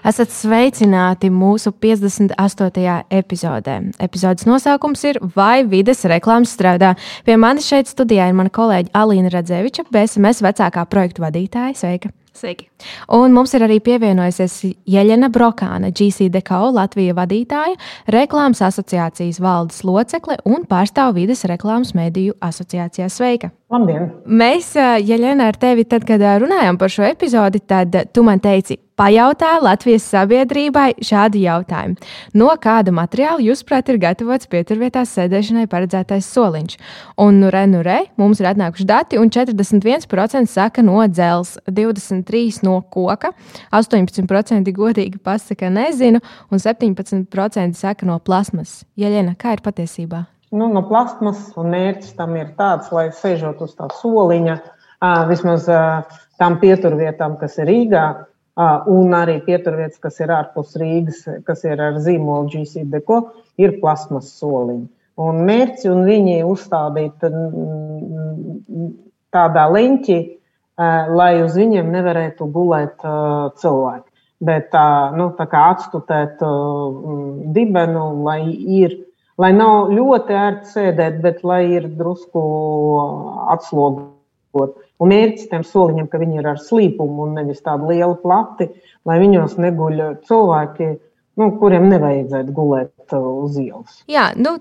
Esat sveicināti mūsu 58. epizodē. Epizodes nosaukums ir Vai vides reklāmas strādā? Pie manis šeit studijā ir mana kolēģe Alīna Radzeviča, BSMS vecākā projektu vadītāja. Sveika! Sveiki! Un mums ir arī pievienojusies Jeļena Brokāna, GCDKO Latvijas vadītāja, reklāmas asociācijas valdes locekle un pārstāv vides reklāmas mediju asociācijā. Sveika! Labdien! Mēs, Jeļena, ar tevi, tad, kad runājām par šo epizodi, tad tu man teici, pajautā Latvijas sabiedrībai šādu jautājumu. No kāda materiāla, jūsuprāt, ir gatavots pieturvietās sēdēšanai paredzētais soliņš? Un, nu, re, nu, re, mums ir atnākuši dati, un 41% saka no dzelzs, 23% no koka, 18% godīgi pasaka nezinu, un 17% saka no plasmas. Jeļena, kā ir patiesībā? Nu, no plasmas un mērķis tam ir tāds, lai sēžot uz tā soliņa, vismaz tām pieturvietām, kas ir Rīgā, un arī pieturvietas, kas ir ārpus Rīgas, kas ir ar zīmolu GCDeko, ir plasmas soliņi. Un mērķi un viņi uzstādīt tādā leņķī, lai uz viņiem nevarētu gulēt cilvēki. Bet tā, nu, tā kā atstutēt dibenu, lai ir, lai nav ļoti ērti sēdēt, bet lai ir drusku atslogot. Un mērķis tam soliņam, ka viņi ir ar slīpumu un nevis tādi lieli plati, lai viņos neguļ cilvēki, nu, kuriem nevajadzētu gulēt uz ielas. Jā, nu,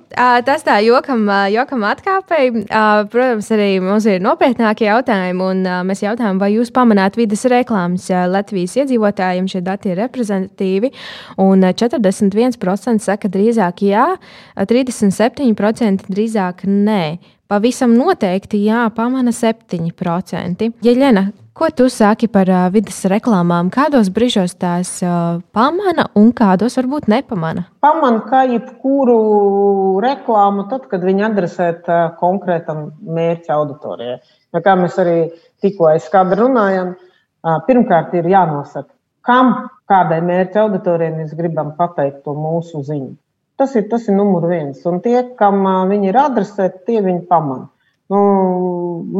tas tā jokam, jokam atkāpēji. Protams, arī mums ir nopietnākie jautājumi, un mēs jautājām, vai jūs pamanāt vidas reklāmas Latvijas iedzīvotājiem. Šie dati ir reprezentatīvi, un 41% saka drīzāk jā, 37% drīzāk nē. Pavisam noteikti jāpamana 7%. Jeļena, ko tu saki par uh, vidas reklāmām? Kādos brīžos tās uh, pamana un kādos varbūt nepamana? Pamana kā jebkuru reklāmu, tad, kad viņi adresēt uh, konkrētam mērķa auditorijai. Ja kā mēs arī tikko aizskādri runājam, uh, pirmkārt ir jānosaka, kam, kādai mērķa auditorijai mēs gribam pateikt to mūsu ziņu. Tas ir, tas ir numur viens. Un tie, kam viņi ir adresēti, tie viņi pamana. Nu,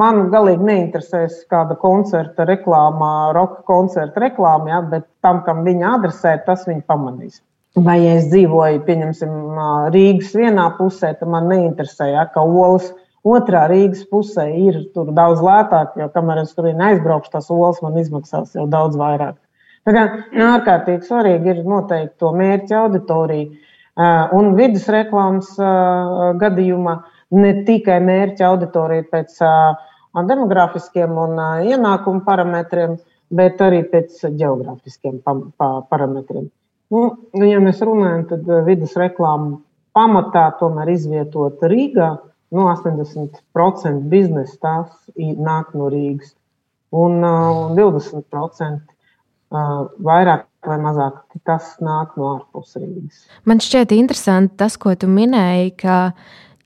man galīgi neinteresēs kāda koncerta reklāmā, roka koncerta reklāmā, ja, bet tam, kam viņa adresē, tas viņa pamanīs. Vai ja es dzīvoju, pieņemsim, Rīgas vienā pusē, tad man neinteresē, ja, ka olas otrā Rīgas pusē ir daudz lētāk, jo kamēr es tur aizbraukšu, tas olas man izmaksās jau daudz vairāk. Tā kā ārkārtīgi svarīgi ir noteikt to mērķa auditoriju Un vidas reklāmas gadījumā ne tikai mērķa auditorija pēc demografiskiem un ienākumu parametriem, bet arī pēc geogrāfiskiem parametriem. Nu, ja mēs runājam, tad vidas reklāma pamatā tomēr izvietot Rīgā. Nu, 80% biznesa tās nāk no Rīgas, un uh, 20% vairāk vai mazāk tas nāk no ārpus Rīgas. Man šķiet interesanti tas, ko tu minēji, ka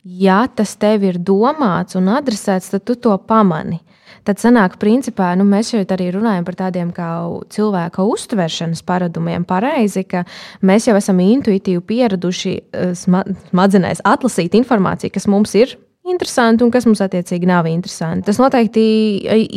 ja tas tev ir domāts un adresēts, tad tu to pamani. Tad sanāk, principā, nu, mēs šeit arī runājam par tādiem kā cilvēka uztveršanas paradumiem. Pareizi, ka mēs jau esam intuitīvi pieraduši smadzenēs atlasīt informāciju, kas mums ir interesanti un kas mums attiecīgi nav interesanti. Tas noteikti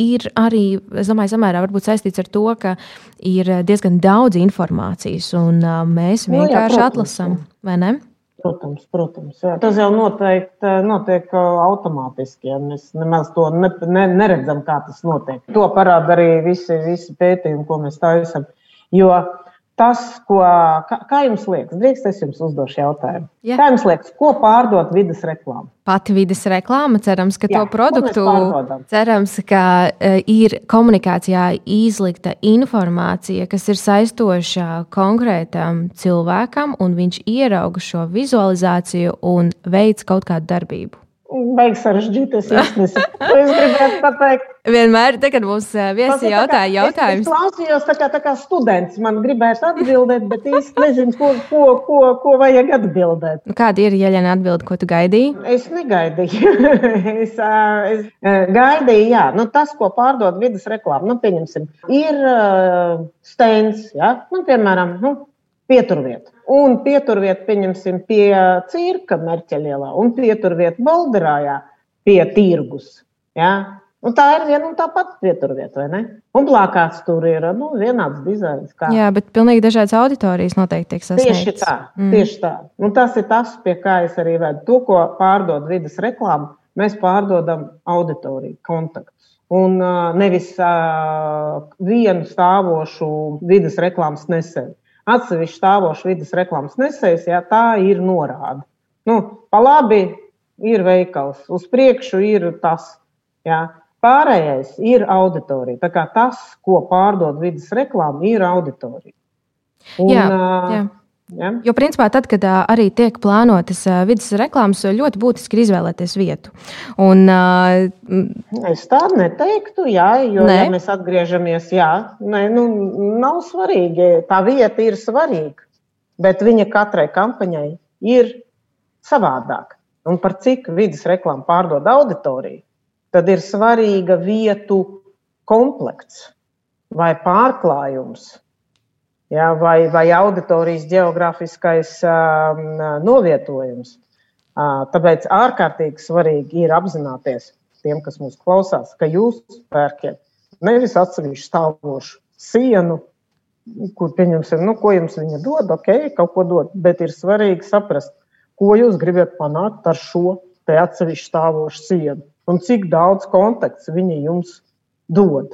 ir arī, es domāju, samērā saistīts ar to, ka ir diezgan daudz informācijas un mēs vienkārši no, jā, atlasām, vai ne? Protams, protams. Jā. Tas jau noteikti notiek automātiski. Ja mēs nemaz to ne, ne, neredzam, kā tas notiek. To parāda arī visi, visi pētījumi, ko mēs taisām. Jo uh, tas, ko, kā, kā jums liekas, drīkst es jums uzdošu jautājumu. Jā. Kā jums liekas, ko pārdot vidas reklāmā? Pati vidas reklāma, cerams, ka Jā, to produktu, cerams, ka uh, ir komunikācijā izlikta informācija, kas ir saistoša konkrētam cilvēkam, un viņš ierauga šo vizualizāciju un veids kaut kādu darbību. Beigas sarežģīti. Es īstenībā es gribētu pateikt. Vienmēr, tad, kad mums viesi jautāja jautājumus. Es, es klausījos tā kā, tā kā students. Man gribētu atbildēt, bet īsti nezinu, ko, ko, ko, ko vajag atbildēt. Nu, kāda ir Jeļena atbilde, ko tu gaidīji? Es negaidīju. es, es gaidīju, jā. Nu, tas, ko pārdod vidas reklāma, nu, pieņemsim, ir uh, stends, ja? nu, piemēram, nu, pieturvieta. Un pieturvieta, pieņemsim, pie cirka Merķeļielā un pieturvieta Balderājā pie tirgus. Ja? Un tā ir viena un tā pati pieturvieta, vai ne? Un plakāts tur ir nu, vienāds dizains. Kā. Jā, bet pilnīgi dažādas auditorijas noteikti tiek sasniegtas. Tieši tā, mm. tieši tā. Un tas ir tas, pie kā es arī vedu. To, ko pārdod vidas reklāma, mēs pārdodam auditoriju, kontaktus. Un nevis uh, vienu stāvošu vidas reklāmas nesēju atsevišķi stāvošu vidas reklāmas nesējs, ja tā ir norāde. Nu, pa labi ir veikals, uz priekšu ir tas. Ja. Pārējais ir auditorija. Tā kā tas, ko pārdod vidas reklāma, ir auditorija. Un, jā, jā. Ja? Jo, principā, tad, kad uh, arī tiek plānotas uh, vidas reklāmas, ļoti būtiski ir izvēlēties vietu. Un, uh, es tādu neteiktu, jā, jo, ne? ja mēs atgriežamies, jā, ne, nu, nav svarīgi. Tā vieta ir svarīga, bet viņa katrai kampaņai ir savādāka. Un par cik vidas reklāmu pārdod auditoriju, tad ir svarīga vietu komplekts vai pārklājums ja, vai, vai auditorijas geogrāfiskais um, novietojums. Uh, tāpēc ārkārtīgi svarīgi ir apzināties tiem, kas mūs klausās, ka jūs pērkat nevis atsevišķu stāvošu sienu, kur pieņemsim, nu, ko jums viņa dod, ok, kaut ko dod, bet ir svarīgi saprast, ko jūs gribat panākt ar šo atsevišķu stāvošu sienu un cik daudz kontakts viņi jums dod.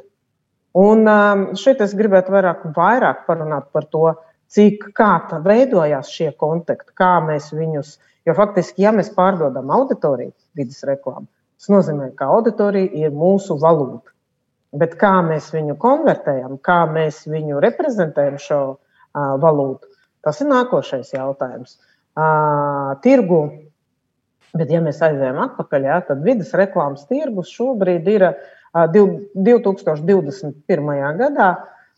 Un um, šeit es gribētu vairāk, vairāk parunāt par to, cik kā veidojās šie kontakti, kā mēs viņus. Jo faktiski, ja mēs pārdodam auditoriju vidas reklāmu, tas nozīmē, ka auditorija ir mūsu valūta. Bet kā mēs viņu konvertējam, kā mēs viņu reprezentējam šo uh, valūtu, tas ir nākošais jautājums. Uh, tirgu, bet ja mēs aizējām atpakaļ, jā, tad vidas reklāmas tirgus šobrīd ir uh, 2021. gadā.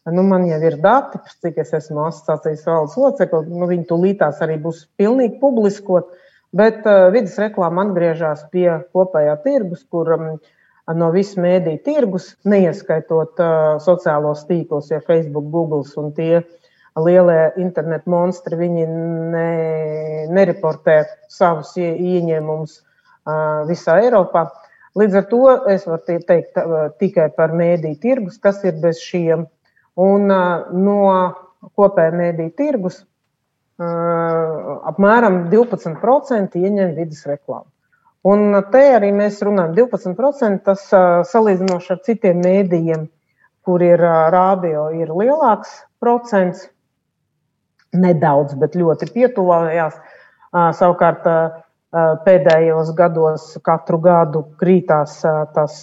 Nu, man jau ir dati, cik es esmu asociācijas valdes locekle. Nu, viņi tūlītās arī būs pilnīgi publiskot. Bet uh, vidas reklāma atgriežas pie kopējā tirgus, kur um, no visas mēdīņu tirgus, neieskaitot uh, sociālos tīklus, ja Facebook, Google un tie lielie internetu monstri, viņi ne, nereportē savus ieņēmumus uh, visā Eiropā. Uh, Līdz ar to es varu teikt tikai par mēdīju tirgus, kas ir bez šiem. Un no kopējā mēdīju tirgus apmēram 12% ieņem vidas reklāmu. Un te arī mēs runājam 12%, tas salīdzinoši ar citiem mēdījiem, kur ir rādio, ir lielāks procents, nedaudz, bet ļoti pietuvājās. Savukārt pēdējos gados katru gadu krītās tas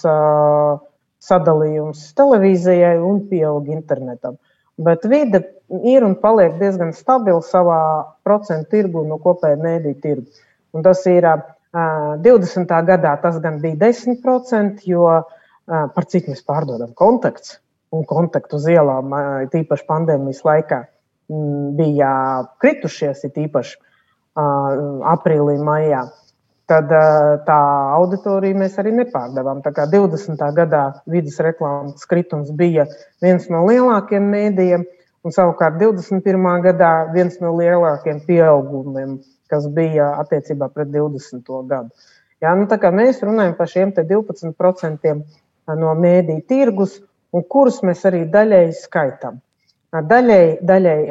sadalījums televīzijai un pieaug internetam. Bet vide ir un paliek diezgan stabila savā procentu tirgu no kopējā mēdīņu tirgu. Un tas ir 20. gadā tas gan bija 10%, jo par cik mēs pārdodam kontakts un kontaktu uz ielām, tīpaši pandēmijas laikā, bija kritušies, ir īpaši aprīlī, maijā. Tad tā auditoriju mēs arī nepārdevām. Tā kā 20. gadā vidas reklāmas kritums bija viens no lielākajiem mēdījiem, un savukārt 21. gadā viens no lielākajiem pieaugumiem, kas bija attiecībā pret 20. gadu. Jā, nu, mēs runājam par šiem 12% no mēdīju tirgus, un kurus mēs arī daļēji skaitām. Daļēji, daļēji,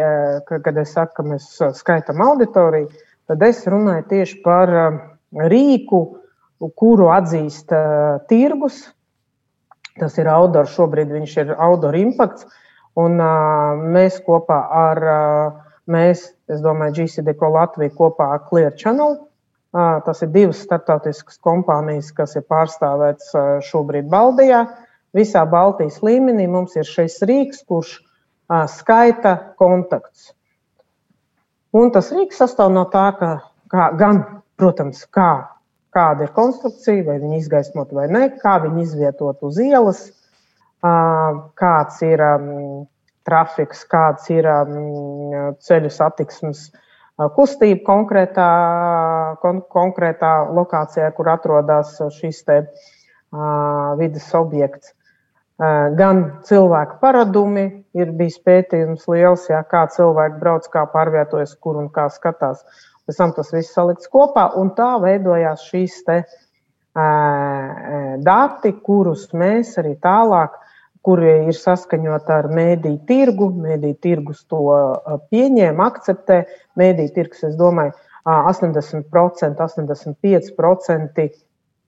kad es saku, ka mēs skaitām auditoriju, tad es runāju tieši par um, rīku, kuru atzīst uh, tirgus. Tas ir Audor, šobrīd viņš ir Audor Impacts. Un uh, mēs kopā ar, mēs, domāju, GCDK Latviju kopā ar Clear Channel. Tas ir divas startautiskas kompānijas, kas ir pārstāvētas šobrīd Baltijā. Visā Baltijas līmenī mums ir šis rīks, kurš skaita kontaktus. Un tas rīks sastāv no tā, ka kā, gan, protams, kā kāda ir konstrukcija, vai viņi izgaismot vai nē, kā viņi izvietot uz ielas, kāds ir trafiks, kāds ir ceļu satiksmes kustība konkrētā, kon, konkrētā lokācijā, kur atrodas šis te, uh, vidas objekts. Gan cilvēku paradumi ir bijis pētījums liels, jā, kā cilvēki brauc, kā pārvietojas, kur un kā skatās. Pēc tam tas viss salikts kopā, un tā veidojās šīs te, dati, kurus mēs arī tālāk kuri ir saskaņoti ar mēdīju tirgu. Mēdīju tirgus to pieņēma, akceptē. Mēdīju tirgus, es domāju, 80%, 85%.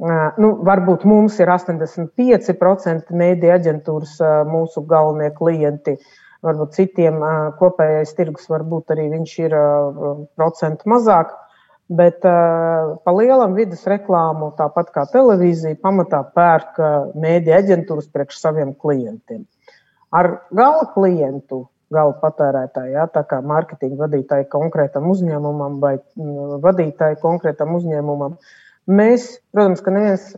Nu, varbūt mums ir 85% mēdīju aģentūras mūsu galvenie klienti. Varbūt citiem kopējais tirgus varbūt arī viņš ir procentu mazāk. Bet pa lielam vidas reklāmu, tāpat kā televīzija, pamatā pērk mēdīņa aģentūras priekš saviem klientiem. Ar gala klientu, gala patērētāju, ja, tā kā mārketinga vadītāju konkrētam uzņēmumam vai vadītāju konkrētam uzņēmumam, mēs, protams, ka neviens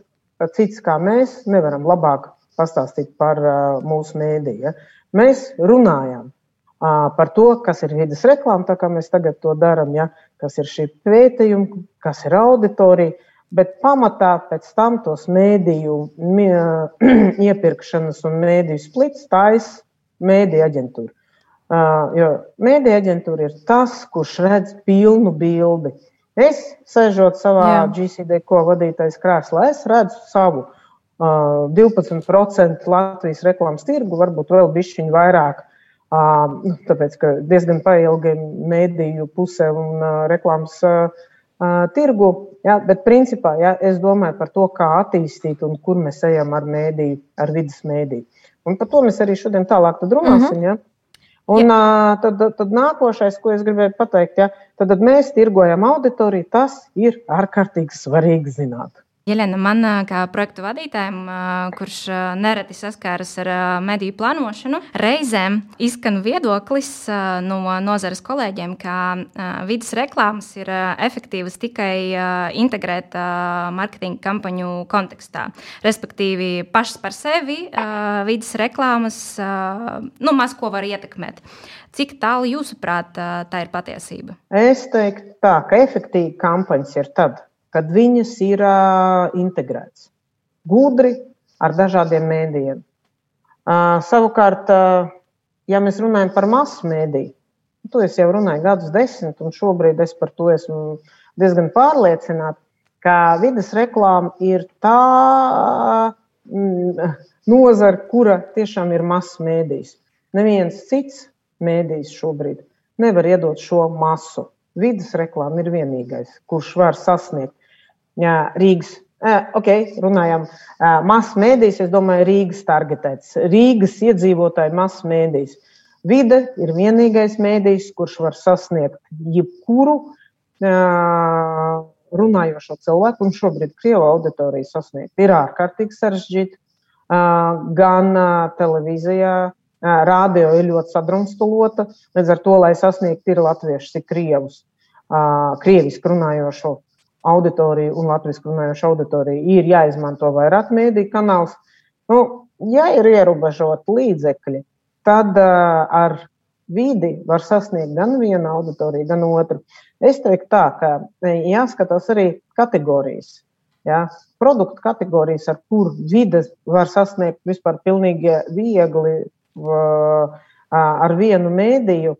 cits kā mēs nevaram labāk pastāstīt par uh, mūsu mēdīju. Ja. Mēs runājam par to, kas ir vidas reklāma, tā kā mēs tagad to darām, ja, kas ir šī pētījuma, kas ir auditorija, bet pamatā pēc tam tos mēdīju iepirkšanas un mēdīju splits taisa mēdīja aģentūra. Jo mēdīja aģentūra ir tas, kurš redz pilnu bildi. Es, sēžot savā Jā. GCD, ko vadītais krēslā, es redzu savu uh, 12% Latvijas reklāmas tirgu, varbūt vēl bišķiņu vairāk. Uh, tāpēc, ka diezgan pailgi mēdīju pusē un reklāmas tirgu. Ja, bet, principā, ja, es domāju par to, kā attīstīt un kur mēs ejam ar mēdīju, ar vidas mēdīju. Un par to mēs arī šodien tālāk runāsim. Uh -huh. Un ja. tad, tad nākošais, ko es gribēju pateikt, ja, tad, tad mēs tirgojam auditoriju. Tas ir ārkārtīgi svarīgi zināt. Jelena, man kā projektu vadītājam, kurš nereti saskaras ar mediju plānošanu, reizēm izskan viedoklis no nozares kolēģiem, ka vidas reklāmas ir efektīvas tikai integrēt mārketinga kampaņu kontekstā. Respektīvi, pašas par sevi vidas reklāmas nu, maz ko var ietekmēt. Cik tālu jūsuprāt tā ir patiesība? Es teiktu, tā, ka efektīva kampaņas ir tad, kad viņas ir uh, integrētas gudri ar dažādiem mēdījiem. Uh, savukārt, uh, ja mēs runājam par masu mēdīju, to es jau runāju gadus desmit, un šobrīd es par to esmu diezgan pārliecināta, ka vidas reklāma ir tā mm, nozara, kura tiešām ir masu mēdījis. Neviens cits mēdījis šobrīd nevar iedot šo masu. Vides reklāma ir vienīgais, kurš var sasniegt Rīgas. Ok, runājam, masu mēdīs, es domāju, Rīgas targetēts. Rīgas iedzīvotāji masu mēdīs. Vide ir vienīgais mēdījis, kurš var sasniegt jebkuru runājošo cilvēku, un šobrīd Krievu auditoriju sasniegt ir ārkārtīgi sarežģīti. Gan televīzijā, rādio ir ļoti sadrumstalota, līdz ar to, lai sasniegtu ir latviešus, ir krievus, krieviski runājošo auditoriju un latviešu runājošu auditoriju ir jāizmanto vairāk mēdīju kanāls. Nu, ja ir ierobežoti līdzekļi, tad uh, ar vidi var sasniegt gan vienu auditoriju, gan otru. Es teiktu, tā, ka jāskatās arī kategorijas. Ja? Produktu kategorijas, ar kur vides var sasniegt vispār pilnīgi viegli uh, ar vienu mēdīju,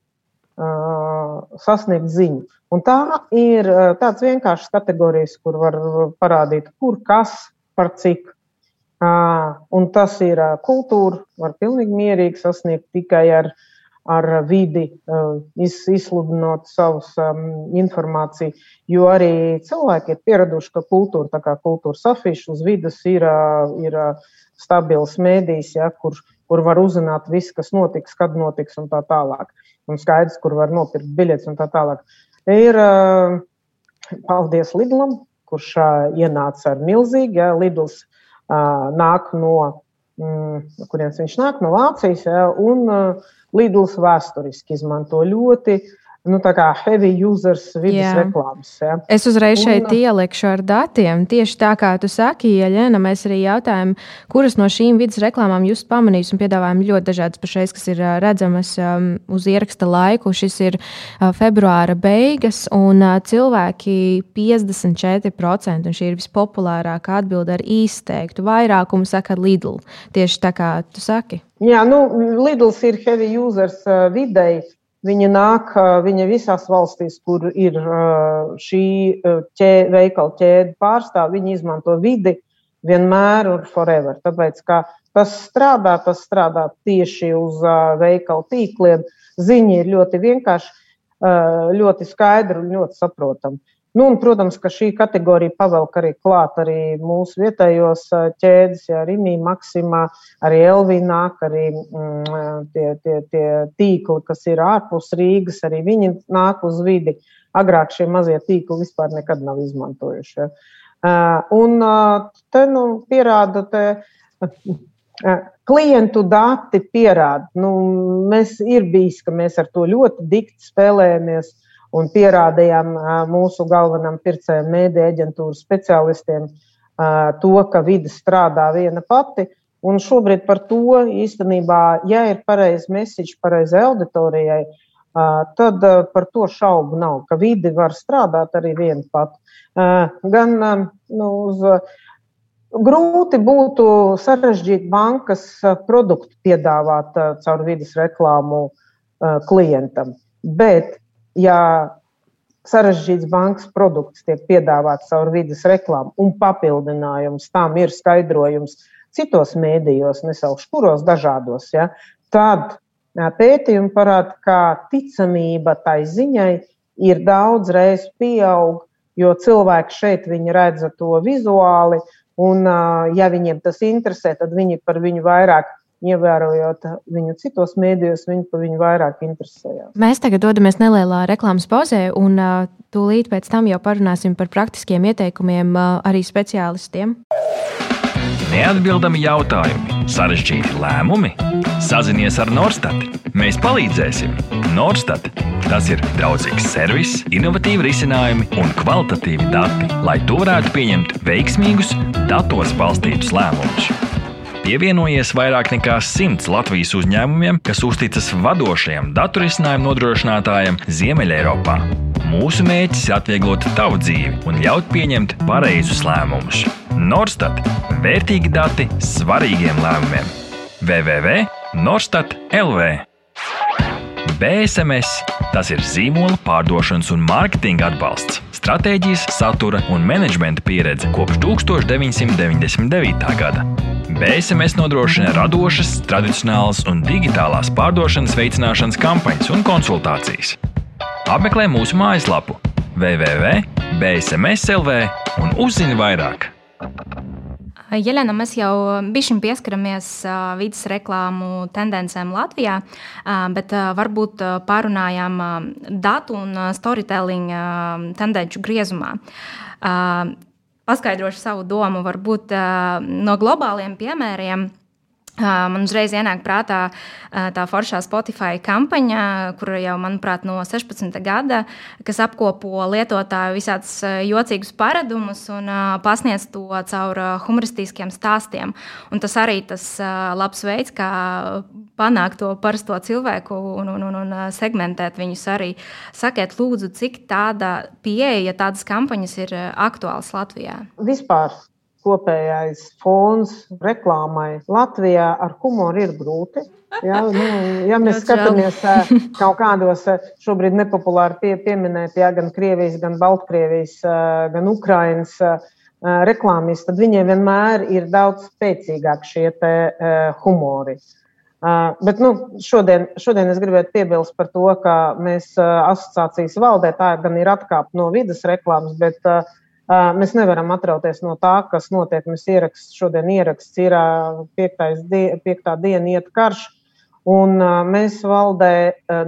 sasniegt ziņu. Un tā ir tāds vienkāršs kategorijas, kur var parādīt, kur kas par cik. Un tas ir kultūra, var pilnīgi mierīgi sasniegt tikai ar, ar vidi, izsludinot savus informāciju. Jo arī cilvēki ir pieraduši, ka kultūra, tā kā kultūras afiša uz vidas ir, ir stabils mēdījis, ja, kur, kur var uzzināt visu, kas notiks, kad notiks un tā tālāk un skaidrs, kur var nopirkt biļetes un tā tālāk. Ir paldies Lidlam, kurš ienāca ar milzīgu, ja, Lidls nāk no, mm, kurienes viņš nāk, no Vācijas, ja, un Lidls vēsturiski izmanto ļoti nu, heavy users vidas reklāmas. Ja. Es uzreiz šeit un, ielikšu ar datiem. Tieši tā kā tu saki, Ieļena, mēs arī jautājām, kuras no šīm vidas reklāmām jūs pamanījāt un piedāvājam ļoti dažādas pašreiz, kas ir redzamas um, uz ieraksta laiku. Šis ir uh, februāra beigas, un uh, cilvēki 54%, un šī ir vispopulārākā atbilde ar izteiktu vairākumu, saka Lidl. Tieši tā kā tu saki. Jā, nu, Lidls ir heavy users uh, videi Viņa nāk, viņa visās valstīs, kur ir šī ķē, veikala ķēde pārstāv, viņi izmanto vidi vienmēr un forever. Tāpēc, ka tas strādā, tas strādā tieši uz veikalu tīkliem. Ziņa ir ļoti vienkārša, ļoti skaidra un ļoti saprotama. Nu, un, protams, ka šī kategorija pavelk arī klāt arī mūsu vietējos ķēdes, ja Rīgā, Maksimā, arī Elvīna nāk, arī mm, tie, tie, tie tīkli, kas ir ārpus Rīgas, arī viņi nāk uz vidi. Agrāk šie mazie tīkli vispār nekad nav izmantojuši. Ja. Un te nu, pierāda, te, klientu dati pierāda, nu, mēs ir bijis, ka mēs ar to ļoti dikti spēlējamies un pierādījām mūsu galvenam pircējam, mēdī aģentūras speciālistiem to, ka vide strādā viena pati. Un šobrīd par to īstenībā, ja ir pareizs mesiķis pareizai auditorijai, tad par to šaubu nav, ka vidi var strādāt arī viena pati. Gan nu, uz, grūti būtu sarežģīt bankas produktu piedāvāt caur vidas reklāmu klientam, bet ja sarežģīts bankas produkts tiek piedāvāts caur vidas reklāmu un papildinājums tam ir skaidrojums citos mēdījos, nesaukšu kuros dažādos, ja, tad pētījumi parāda, ka ticamība tai ziņai ir daudz reizes pieaug, jo cilvēki šeit redz to vizuāli, un ja viņiem tas interesē, tad viņi par viņu vairāk ievērojot viņu citos mēdījos, viņi par viņu vairāk interesējās. Mēs tagad dodamies nelielā reklāmas pauzē, un uh, tūlīt pēc tam jau parunāsim par praktiskiem ieteikumiem uh, arī speciālistiem. Neatbildami jautājumi, sarežģīti lēmumi. Sazinies ar Norstat. Mēs palīdzēsim. Norstat. Tas ir draudzīgs servis, innovatīvi risinājumi un kvalitatīvi dati, lai to varētu pieņemt veiksmīgus, datos balstītus lēmumus pievienojies vairāk nekā simts Latvijas uzņēmumiem, kas uzticas vadošajam datorisinājumu nodrošinātājam Ziemeļeiropā. Mūsu mērķis ir atvieglot tavu dzīvi un ļaut pieņemt pareizus lēmumus. Norstat - vērtīgi dati svarīgiem lēmumiem. www.norstat LV BSMS tas ir zīmola pārdošanas un mārketinga atbalsts, stratēģijas, satura un menedžmenta pieredze kopš 1999. gada. BSMS nodrošina radošas, tradicionālas un digitālās pārdošanas veicināšanas kampaņas un konsultācijas. Apmeklē mūsu mājaslapu www.bsmslv un uzzini vairāk. Jelena, mēs jau bijām pieskaramies vidas reklāmu tendencēm Latvijā, bet varbūt pārunājām datu un storytelling tendenci griezumā paskaidrošu savu domu, varbūt no globāliem piemēriem. Man uzreiz ienāk prātā tā foršā Spotify kampaņa, kur jau, manuprāt, no 16. gada, kas apkopo lietotāju visādus jocīgus paradumus un pasniedz to caur humoristiskiem stāstiem. Un tas arī tas labs veids, kā panākt to parasto cilvēku un, un, un, un segmentēt viņus arī. Sakiet, lūdzu, cik tāda pieeja, tādas kampaņas ir aktuāls Latvijā? Vispār kopējais fons reklāmai Latvijā ar humoru ir grūti. Ja, nu, ja mēs skatāmies kaut kādos šobrīd nepopulāri pie, pieminēt, ja, gan Krievijas, gan Baltkrievijas, gan Ukrainas reklāmas, tad viņiem vienmēr ir daudz spēcīgāk šie te, humori. Bet nu, šodien, šodien es gribētu piebilst par to, ka mēs asociācijas valdē tā gan ir atkāpta no vidas reklāmas, bet uh, Mēs nevaram atrauties no tā, kas notiek. Mēs ieraksts, šodien ieraksts ir die, piektā diena, iet karš. Un mēs valdē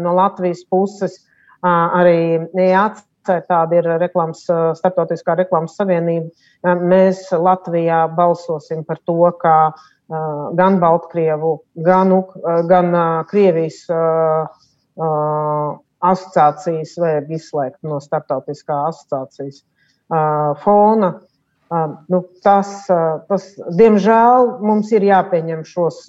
no Latvijas puses arī EAC, tāda ir reklāmas, starptautiskā reklāmas savienība. Mēs Latvijā balsosim par to, ka gan Baltkrievu, gan, gan Krievijas asociācijas vajag izslēgt no starptautiskā asociācijas fona. Nu, tas, tas, diemžēl, mums ir jāpieņem šos,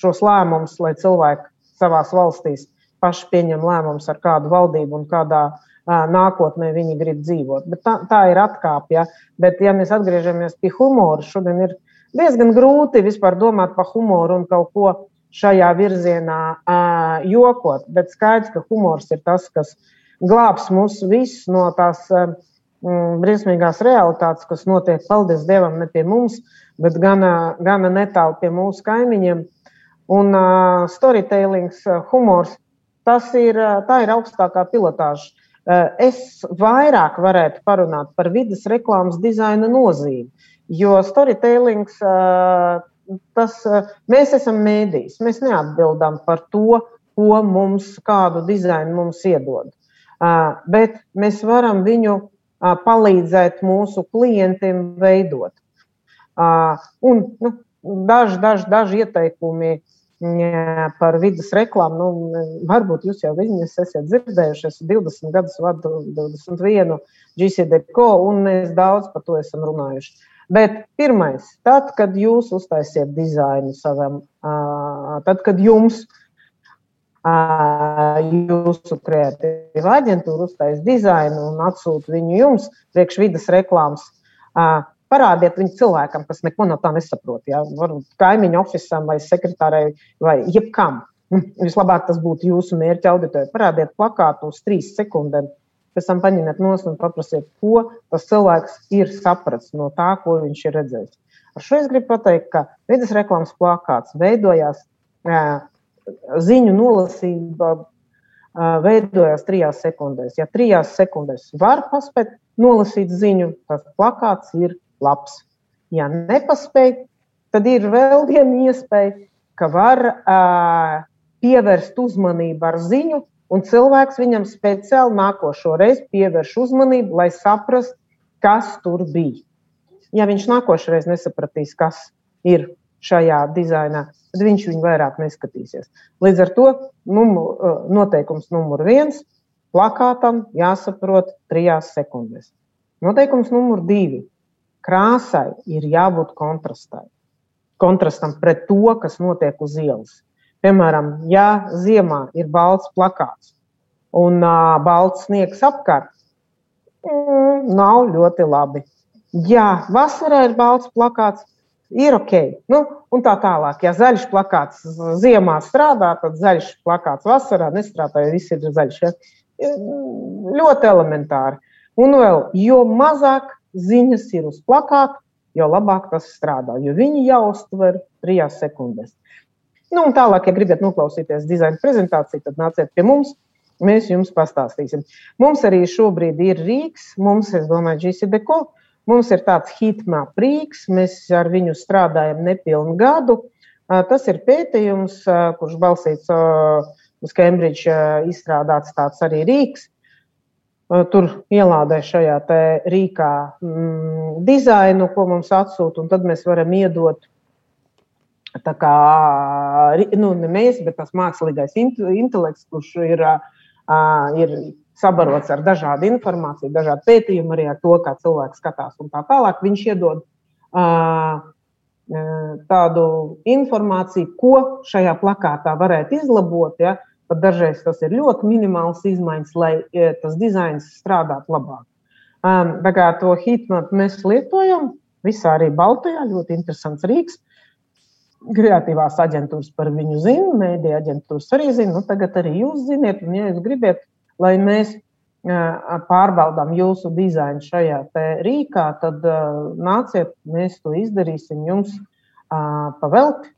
šos lēmumus, lai cilvēki savās valstīs paši pieņem lēmumus, ar kādu valdību un kādā nākotnē viņi grib dzīvot. Bet tā, tā ir atkāpja. Bet, ja mēs atgriežamies pie humora, šodien ir diezgan grūti vispār domāt par humoru un kaut ko šajā virzienā uh, jokot. Bet skaidrs, ka humors ir tas, kas glābs mūs visus no tās uh, briesmīgās realitātes, kas notiek, paldies Dievam, ne pie mums, bet gan, gan netālu pie mūsu kaimiņiem. Un uh, storytellings, uh, humors, tas ir, uh, tā ir augstākā pilotāža. Uh, es vairāk varētu parunāt par vidas reklāmas dizaina nozīmi, jo storytellings uh, tas, eh, mēs esam mēdījis. Mēs neatbildam par to, ko mums, kādu dizainu mums iedod. Eh, bet mēs varam viņu palīdzēt mūsu klientiem veidot. Un nu, daži, daži, daži ieteikumi par vidas reklāmu. Nu, varbūt jūs jau viņas esat dzirdējuši. Es 20 gadus vadu 21 GCDCO, un mēs daudz par to esam runājuši. Bet pirmais, tad, kad jūs uztaisiet dizainu savam, tad, kad jums jūsu kreatīva aģentūra uztais dizainu un atsūta viņu jums, priekš vidas reklāmas, parādiet viņu cilvēkam, kas neko no tā nesaprot. Ja? Varbūt kaimiņu oficiālam vai sekretārai vai jebkam. Vislabāk tas būtu jūsu mērķa auditorijai. Parādiet plakātu uz trīs sekundēm pēc tam paņemiet nos un paprasiet, ko tas cilvēks ir sapratis no tā, ko viņš ir redzējis. Ar šo es gribu pateikt, ka vidas reklāmas plakāts veidojās, ziņu nolasība veidojās trijās sekundēs. Ja trijās sekundēs var paspēt nolasīt ziņu, tad plakāts ir labs. Ja nepaspēj, tad ir vēl viena iespēja, ka var uh, pievērst uzmanību ar ziņu, un cilvēks viņam speciāli nākošo reizi pievērš uzmanību, lai saprastu, kas tur bija. Ja viņš nākošais nesapratīs, kas ir šajā dizainā, tad viņš viņu vairāk neskatīsies. Līdz ar to numur, uh, noteikums numur viens - plakātam jāsaprot trijās sekundēs. Noteikums numur divi - krāsai ir jābūt kontrastai. Kontrastam pret to, kas notiek uz ielas. Piemēram, ja ziemā ir balts plakāts un uh, balts sniegs apkārt, mm, nav ļoti labi. Ja vasarā ir balts plakāts, ir ok. Nu, un tā tālāk. Ja zaļš plakāts ziemā strādā, tad zaļš plakāts vasarā nestrādā, jo viss ir zaļš. Ja? Ļoti elementāri. Un vēl, jo mazāk ziņas ir uz plakāta, jo labāk tas strādā. Jo viņi jau uztver trijās sekundēs. Nu, tālāk, ja gribat noklausīties dizaina prezentāciju, tad nāciet pie mums. Mēs jums pastāstīsim. Mums arī šobrīd ir Rīgas, mums, es domāju, GCDCO. Mums ir tāds hitmap Rīgas, mēs ar viņu strādājam nepilnu gadu. Tas ir pētījums, kurš balstīts uz Cambridge izstrādāts tāds arī Rīgas. Tur ielādē šajā rīkā mm, dizainu, ko mums atsūta, un tad mēs varam iedot Tā kā nu, ne mēs, bet tas mākslīgais intelekts, kurš ir, ir sabarots ar dažādu informāciju, dažādu pētījumu, arī ar to, kā cilvēks skatās un tā tālāk, viņš iedod tādu informāciju, ko šajā plakātā varētu izlabot. Ja? Pat dažreiz tas ir ļoti minimāls izmaiņas, lai tas dizains strādātu labāk. Tā kā to hitmap mēs lietojam visā arī Baltijā, ļoti interesants rīks kreatīvās aģentūras par viņu zina, mēdīņu aģentūras arī zina. Nu, tagad arī jūs ziniet, un, ja jūs gribat, lai mēs pārbaudām jūsu dizainu šajā rīkā, tad nāciet, mēs to izdarīsim jums pavelti,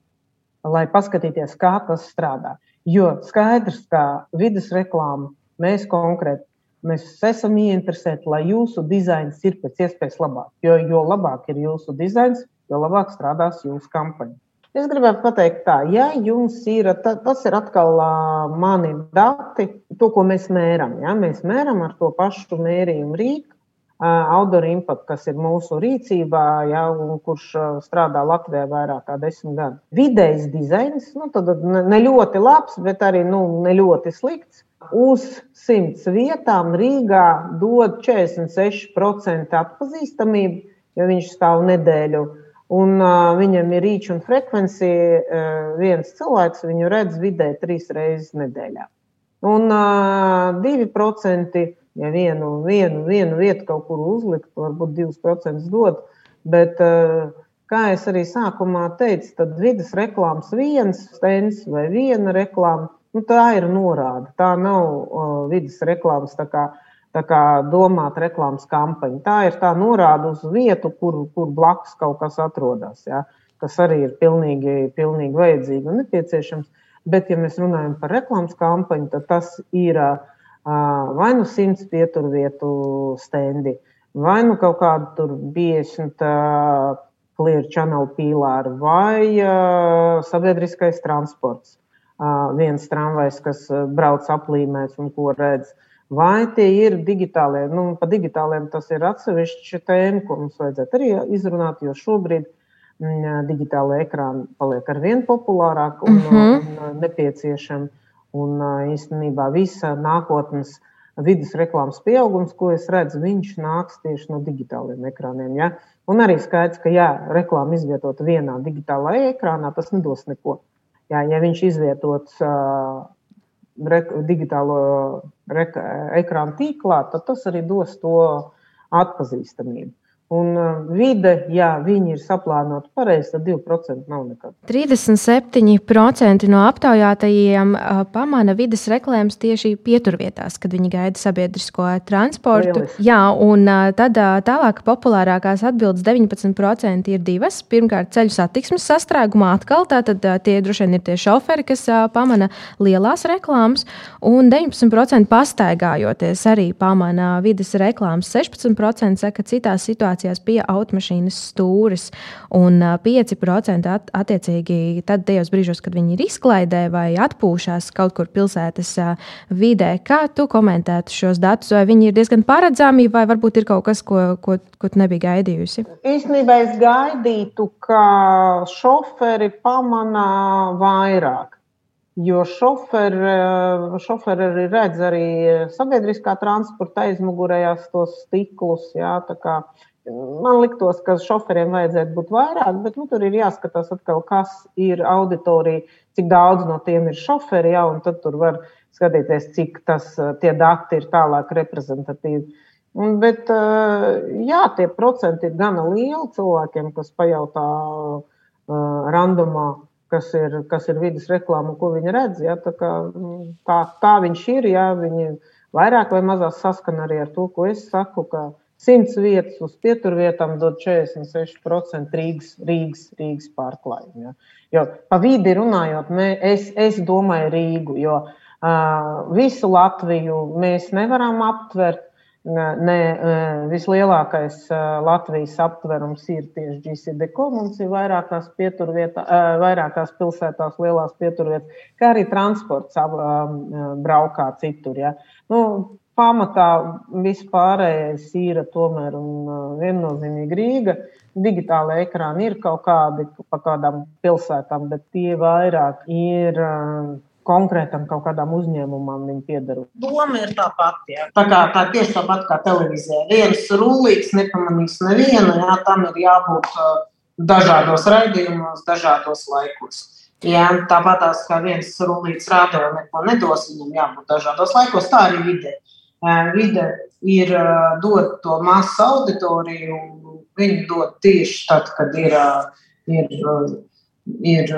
lai paskatīties, kā tas strādā. Jo skaidrs, ka vidas reklāma mēs konkrēti mēs esam ieinteresēti, lai jūsu dizains ir pēc iespējas labāk. Jo, jo labāk ir jūsu dizains, jo labāk strādās jūsu kampaņa. Es gribētu pateikt, tā, ja jums ir, tas ir atkal mani dati, to, ko mēs mēram. Ja? Mēs mēram ar to pašu mērījumu rīku, Outdoor Impact, kas ir mūsu rīcībā, ja, un kurš strādā Latvijā vairāk kā desmit gadus. Vidējs dizains, nu, ne ļoti labs, bet arī nu, ne ļoti slikts. Uz simts vietām Rīgā dod 46% atpazīstamību, jo viņš stāv nedēļu. Un uh, viņam ir rīča un frekvencija. Uh, viens cilvēks viņu redz vidēji trīs reizes nedēļā. Un uh, 2% ja vienu, vienu, vienu vietu kaut kur uzlikt, varbūt 2% dod. Bet, eh, kā jau arī sākumā teicu, tad vidas reklāmas viens stends vai viena reklāma, nu, tā ir norāde. Tā nav uh, vidas reklāmas tā kā, tā kā domāta reklāmas kampaņa. Tā ir tā norāde uz vietu, kur, kur blakus kaut kas atrodas. Ja? Tas arī ir pilnīgi, pilnīgi vajadzīgi un nepieciešams. Bet, ja mēs runājam par reklāmas kampaņu, tad tas ir uh, vai nu simts pieturvietu stendi, vai nu kaut tur 50 clear channel pīlāri, vai sabiedriskais transports. Viens tramvajs, kas brauc aplīmēs un ko redz. Vai tie ir digitālie? Nu, par digitāliem tas ir atsevišķa tēma, ko mums vajadzētu arī izrunāt, jo šobrīd digitālai ekrāni paliek ar vien populārāk un, uh mhm. -huh. un nepieciešami. Un īstenībā visa nākotnes vidus reklāmas pieaugums, ko es redzu, viņš nāks tieši no digitāliem ekrāniem. Ja? Un arī skaidrs, ka, ja reklāma izvietota vienā digitālajā ekrānā, tas nedos neko. Ja, ja viņš izvietots uh, re, digitālo re, ekrānu tīklā, tad tas arī dos to atpazīstamību. Un uh, vide, ja viņi ir saplānoti pareizi, tad 2% nav nekad. 37% no aptaujātajiem uh, pamana vidas reklāmas tieši pieturvietās, kad viņi gaida sabiedrisko transportu. Lieliski. Jā, un uh, tad tālāk populārākās atbildes 19% ir divas. Pirmkārt, ceļu satiksmes sastrēgumā atkal, tātad tie droši vien ir tie šoferi, kas pamana lielās reklāmas, un 19% pastaigājoties arī pamana vidas reklāmas. 16% saka, ka citās situācijās situācijās pie automašīnas stūres, un 5% at, attiecīgi tad tajos brīžos, kad viņi ir izklaidē vai atpūšās kaut kur pilsētas vidē. Kā tu komentētu šos datus? Vai viņi ir diezgan paredzami, vai varbūt ir kaut kas, ko, ko, ko tu nebija gaidījusi? Īstenībā es gaidītu, ka šoferi pamanā vairāk. Jo šoferi, šoferi arī redz arī sabiedriskā transporta aizmugurējās tos stiklus. Jā, Man liktos, ka šoferiem vajadzētu būt vairāk, bet nu, tur ir jāskatās, atkal, kas ir auditorija, cik daudz no tiem ir šoferi, ja, tad tur var skatīties, cik tas, tie dati ir tālāk reprezentatīvi. Bet, jā, tie procenti ir gana lieli cilvēkiem, kas pajautā uh, randomā, kas ir, kas ir vidas reklāma, ko viņi redz. Ja, tā, kā, tā, tā viņš ir, ja viņi vairāk vai mazāk saskana arī ar to, ko es saku. Ka, 100 vietas uz pieturvietām dod 46% Rīgas, Rīgas, Rīgas pārklājumu. Ja. Jo pa vidi runājot, mē, es, es domāju Rīgu, jo uh, visu Latviju mēs nevaram aptvert. Ne, vislielākais Latvijas aptvērums ir tieši GCDK. Mums ir vairākās, vairākās pilsētās, lielās pieturvietas, kā arī transports braukā citur. Ja. Nu, pamatā vispārējais ir tomēr un uh, viennozīmīgi Rīga. Digitālai ekrāni ir kaut kādi pa kādām pilsētām, bet tie vairāk ir uh, konkrētam kaut kādam uzņēmumam viņi pieder. Doma ir tā pati. Jā. Tā kā tā tieši tāpat kā televīzijā. Viens rullīts nepamanīs nevienu, jā, tam ir jābūt uh, dažādos raidījumos, dažādos laikos. Jā, tāpat kā viens rullīts rāda, neko nedos, viņam jābūt dažādos laikos, tā arī vidē vide ir dot to masu auditoriju, viņi dod tieši tad, kad ir, ir, ir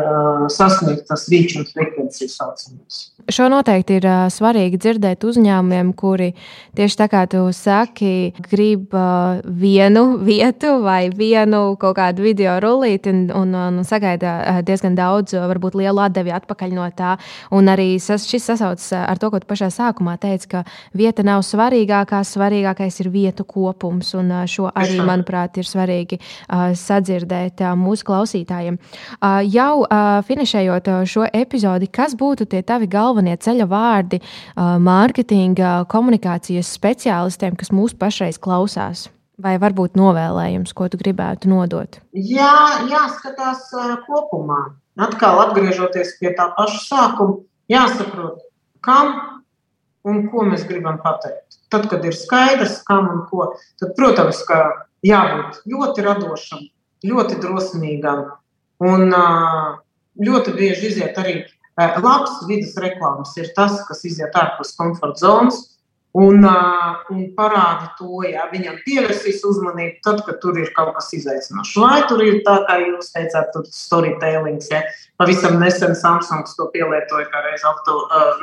sasniegtas rīču un frekvencijas saucamības. Šo noteikti ir uh, svarīgi dzirdēt uzņēmumiem, kuri tieši tā kā tu saki, grib uh, vienu vietu vai vienu kaut kādu video rullīti un, un, un sagaida uh, diezgan daudz, uh, varbūt lielu atdevi atpakaļ no tā. Un arī sas, šis sasaucas ar to, ko tu pašā sākumā teici, ka vieta nav svarīgākā, svarīgākais ir vietu kopums. Un uh, šo arī, manuprāt, ir svarīgi uh, sadzirdēt uh, mūsu klausītājiem. Uh, jau finišējot šo epizodi, kas būtu tie tavi galvenie ceļa vārdi mārketinga komunikācijas speciālistiem, kas mūs pašreiz klausās? Vai varbūt novēlējums, ko tu gribētu nodot? Jā, jāskatās kopumā. Atkal atgriežoties pie tā paša sākuma, jāsaprot, kam un ko mēs gribam pateikt. Tad, kad ir skaidrs, kam un ko, tad, protams, ka jābūt ļoti radošam, ļoti drosmīgam un ļoti bieži iziet arī labs vidas reklāmas, ir tas, kas iziet ārpus komforta zonas un, un parāda to, ja viņam pievērsīs uzmanību, tad, kad tur ir kaut kas izaicinošs. Vai tur ir tā, kā jūs teicāt, tur storytellings, ja pavisam nesen Samsungs to pielietoja, kā reiz uh,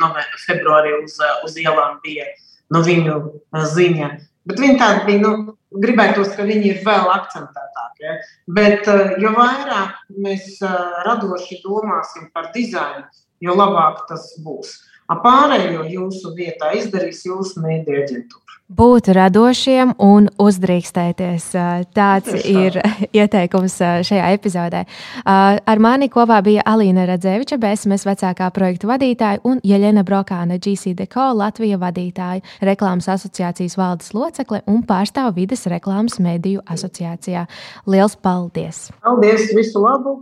novembra, februārī uz, uz ielām bija no viņu uh, ziņa. Bet viņi tādi bija, nu, gribētos, ka viņi ir vēl akcentētāki. Bet uh, jo vairāk mēs uh, radoši domāsim par dizainu, jo labāk tas būs. Pārējo jūsu vietā izdarīs jūsu mēdīņu aģentūra. Būt radošiem un uzdrīkstēties. Tāds ir ieteikums šajā epizodē. Ar mani kopā bija Alīna Radzeviča, BSMS vecākā projektu vadītāja, un Jeļena Brokāne, GCDCO Latvija vadītāja, reklāmas asociācijas valdes locekle un pārstāv vides reklāmas mediju asociācijā. Liels paldies! Paldies! Visu labu!